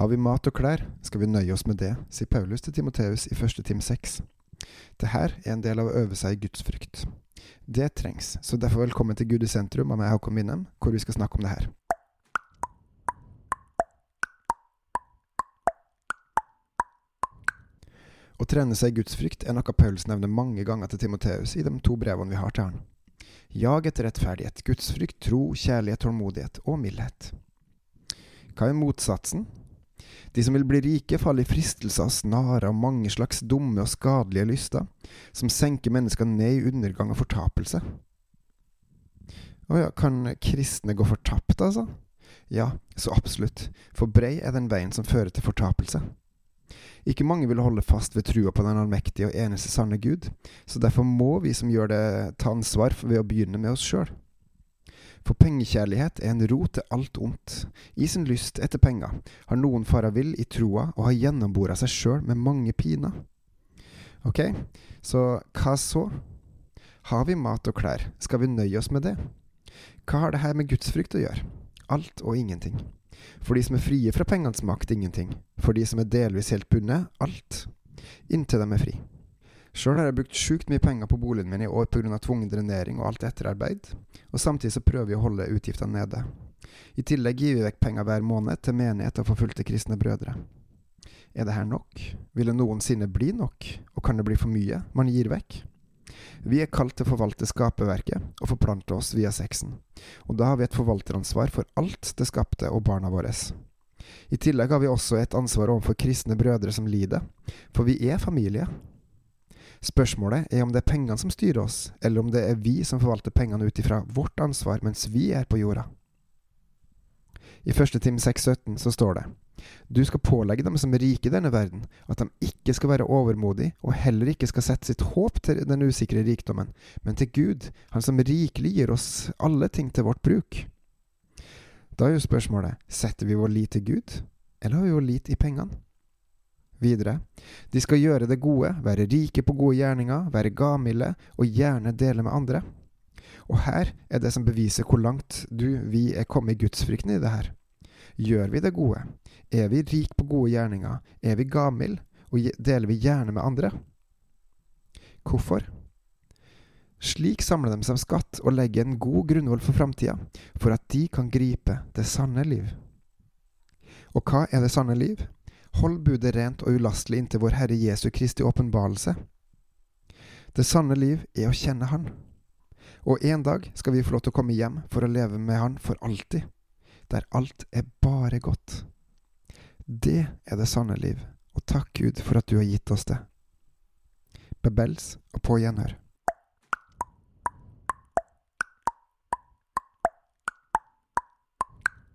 Har vi mat og klær, skal vi nøye oss med det, sier Paulus til Timoteus i første Tim 6. Det her er en del av å øve seg i Guds frykt. Det trengs, så derfor velkommen til Gud i sentrum av meg, Håkon Winnem, hvor vi skal snakke om det her. Å trene seg i Guds frykt er noe Paulus nevner mange ganger til Timoteus i de to brevene vi har til han. Jag etter rettferdighet, gudsfrykt, tro, kjærlighet, tålmodighet og mildhet. Hva er motsatsen? De som vil bli rike, faller i fristelser og snarer av mange slags dumme og skadelige lyster, som senker mennesker ned i undergang og fortapelse. Å ja, kan kristne gå fortapt, altså? Ja, så absolutt, for brei er den veien som fører til fortapelse. Ikke mange vil holde fast ved trua på den allmektige og eneste sanne Gud, så derfor må vi som gjør det, ta ansvar ved å begynne med oss sjøl. For pengekjærlighet er en rot til alt ondt. I sin lyst etter penger har noen fara vill i troa og har gjennombora seg sjøl med mange piner. Ok, så hva så? Har vi mat og klær, skal vi nøye oss med det? Hva har det her med gudsfrykt å gjøre? Alt og ingenting. For de som er frie fra pengenes makt, ingenting. For de som er delvis helt bundet, alt. Inntil de er fri. Sjøl har jeg brukt sjukt mye penger på boligen min i år pga. tvungen drenering og alt etterarbeid, og samtidig så prøver vi å holde utgiftene nede. I tillegg gir vi vekk penger hver måned til menighet og forfulgte kristne brødre. Er det her nok? Vil det noensinne bli nok? Og kan det bli for mye man gir vekk? Vi er kalt til å forvalte skaperverket og forplante oss via sexen, og da har vi et forvalteransvar for alt det skapte og barna våre. I tillegg har vi også et ansvar overfor kristne brødre som lider, for vi er familie. Spørsmålet er om det er pengene som styrer oss, eller om det er vi som forvalter pengene ut ifra vårt ansvar mens vi er på jorda. I 1. Tim 6,17 så står det du skal pålegge dem som er rike i denne verden, at de ikke skal være overmodige, og heller ikke skal sette sitt håp til den usikre rikdommen, men til Gud, Han som rikelig gir oss alle ting til vårt bruk. Da er jo spørsmålet, setter vi vår lit til Gud, eller har vi vår lit i pengene? Videre, de skal gjøre det gode, være rike på gode gjerninger, være gavmilde og gjerne dele med andre. Og her er det som beviser hvor langt du, vi, er kommet i gudsfrykten i det her. Gjør vi det gode? Er vi rik på gode gjerninger? Er vi gavmilde? Og deler vi gjerne med andre? Hvorfor? Slik samler de seg skatt og legger en god grunnvoll for framtida, for at de kan gripe det sanne liv. Og hva er det sanne liv? Hold budet rent og ulastelig inntil vår Herre Jesu Kristi åpenbarelse. Det sanne liv er å kjenne Han. Og en dag skal vi få lov til å komme hjem for å leve med Han for alltid der alt er bare godt. Det er det sanne liv, og takk Gud for at du har gitt oss det. Bebels og på gjenhør.